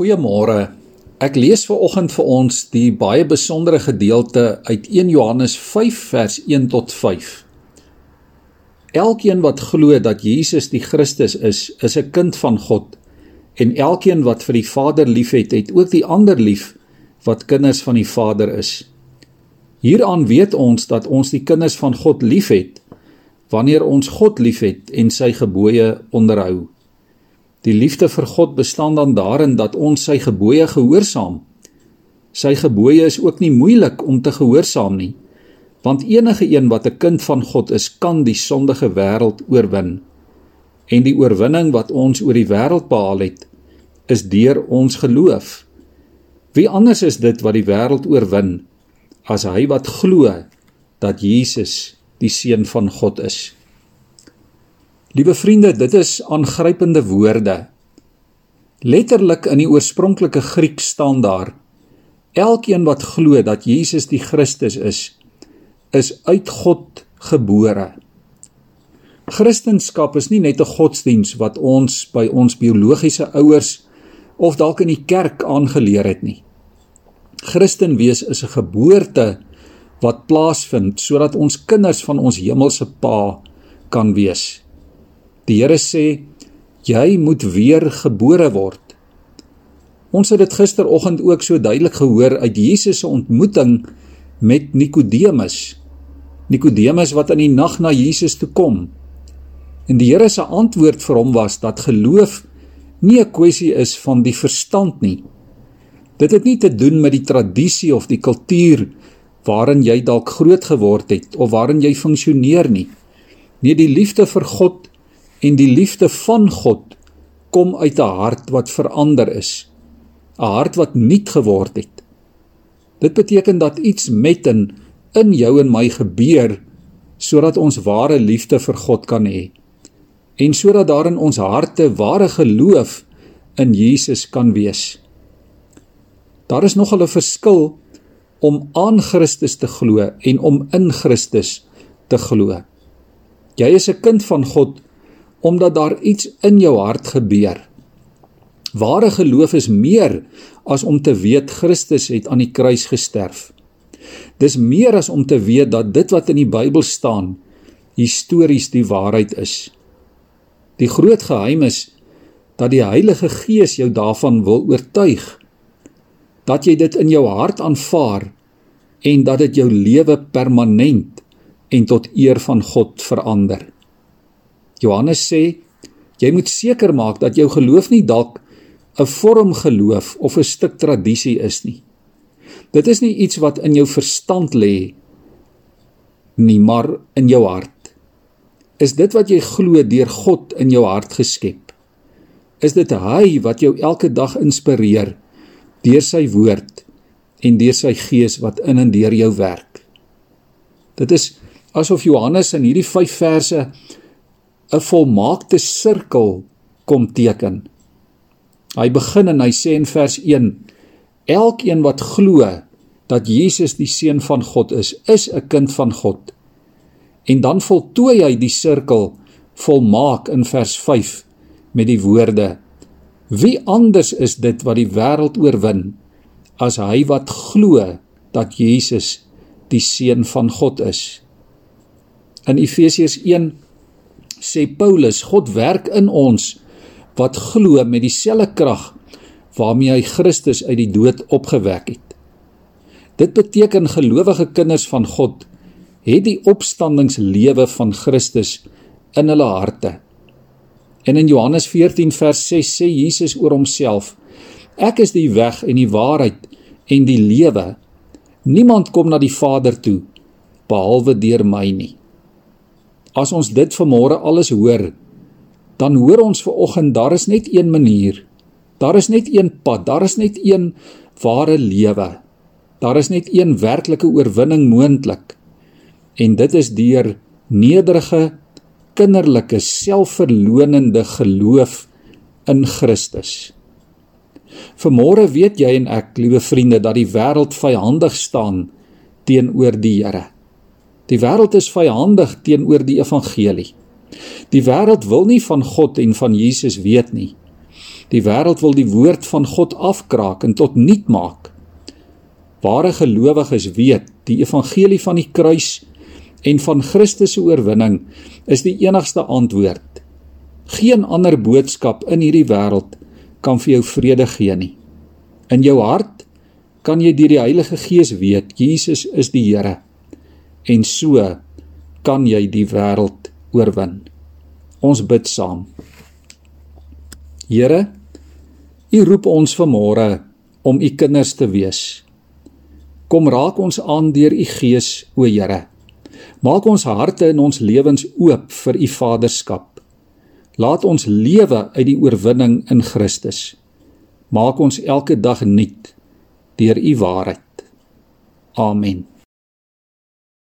Goeiemôre. Ek lees ver oggend vir ons die baie besondere gedeelte uit 1 Johannes 5 vers 1 tot 5. Elkeen wat glo dat Jesus die Christus is, is 'n kind van God. En elkeen wat vir die Vader liefhet, het ook die ander lief wat kinders van die Vader is. Hieraan weet ons dat ons die kinders van God liefhet wanneer ons God liefhet en sy gebooie onderhou. Die liefde vir God bestaan dan daarin dat ons sy gebooie gehoorsaam. Sy gebooie is ook nie moeilik om te gehoorsaam nie, want enige een wat 'n kind van God is, kan die sondige wêreld oorwin. En die oorwinning wat ons oor die wêreld behaal het, is deur ons geloof. Wie anders is dit wat die wêreld oorwin as hy wat glo dat Jesus die seun van God is? Liewe vriende, dit is aangrypende woorde. Letterlik in die oorspronklike Griek staan daar: Elkeen wat glo dat Jesus die Christus is, is uit God gebore. Christendom is nie net 'n godsdiens wat ons by ons biologiese ouers of dalk in die kerk aangeleer het nie. Christen wees is 'n geboorte wat plaasvind sodat ons kinders van ons hemelse Pa kan wees. Die Here sê jy moet weer gebore word. Ons het dit gisteroggend ook so duidelik gehoor uit Jesus se ontmoeting met Nikodemus. Nikodemus wat in die nag na Jesus toe kom. En die Here se antwoord vir hom was dat geloof nie 'n kwessie is van die verstand nie. Dit het nie te doen met die tradisie of die kultuur waarin jy dalk groot geword het of waarin jy funksioneer nie. Nee, die liefde vir God en die liefde van God kom uit 'n hart wat verander is, 'n hart wat nuut geword het. Dit beteken dat iets met in in jou en my gebeur sodat ons ware liefde vir God kan hê en sodat daar in ons harte ware geloof in Jesus kan wees. Daar is nog 'n verskil om aan Christus te glo en om in Christus te glo. Jy is 'n kind van God omdat daar iets in jou hart gebeur. Ware geloof is meer as om te weet Christus het aan die kruis gesterf. Dis meer as om te weet dat dit wat in die Bybel staan histories die waarheid is. Die groot geheim is dat die Heilige Gees jou daarvan wil oortuig dat jy dit in jou hart aanvaar en dat dit jou lewe permanent en tot eer van God verander. Johannes sê jy moet seker maak dat jou geloof nie dalk 'n vorm geloof of 'n stuk tradisie is nie. Dit is nie iets wat in jou verstand lê nie, maar in jou hart. Is dit wat jy glo deur God in jou hart geskep? Is dit hy wat jou elke dag inspireer deur sy woord en deur sy gees wat in en deur jou werk? Dit is asof Johannes in hierdie 5 verse 'n volmaakte sirkel kom teken. Hy begin en hy sê in vers 1: Elkeen wat glo dat Jesus die seun van God is, is 'n kind van God. En dan voltooi hy die sirkel volmaak in vers 5 met die woorde: Wie anders is dit wat die wêreld oorwin as hy wat glo dat Jesus die seun van God is? In Efesiërs sê Paulus, God werk in ons wat glo met dieselfde krag waarmee hy Christus uit die dood opgewek het. Dit beteken gelowige kinders van God het die opstandingslewe van Christus in hulle harte. En in Johannes 14 vers 6 sê Jesus oor homself: Ek is die weg en die waarheid en die lewe. Niemand kom na die Vader toe behalwe deur my nie. As ons dit vanmôre alles hoor, dan hoor ons ver oggend daar is net een manier. Daar is net een pad, daar is net een ware lewe. Daar is net een werklike oorwinning moontlik. En dit is deur nederige, kinderlike, selfverlonende geloof in Christus. Vanmôre weet jy en ek, liewe vriende, dat die wêreld vyandig staan teenoor die Here. Die wêreld is vyandig teenoor die evangelie. Die wêreld wil nie van God en van Jesus weet nie. Die wêreld wil die woord van God afkraak en tot niet maak. Ware gelowiges weet die evangelie van die kruis en van Christus se oorwinning is die enigste antwoord. Geen ander boodskap in hierdie wêreld kan vir jou vrede gee nie. In jou hart kan jy deur die Heilige Gees weet Jesus is die Here. En so kan jy die wêreld oorwin. Ons bid saam. Here, U roep ons vanmôre om U kinders te wees. Kom raak ons aan deur U Gees, o Here. Maak ons harte en ons lewens oop vir U Vaderskap. Laat ons lewe uit die oorwinning in Christus. Maak ons elke dag nuut deur U waarheid. Amen.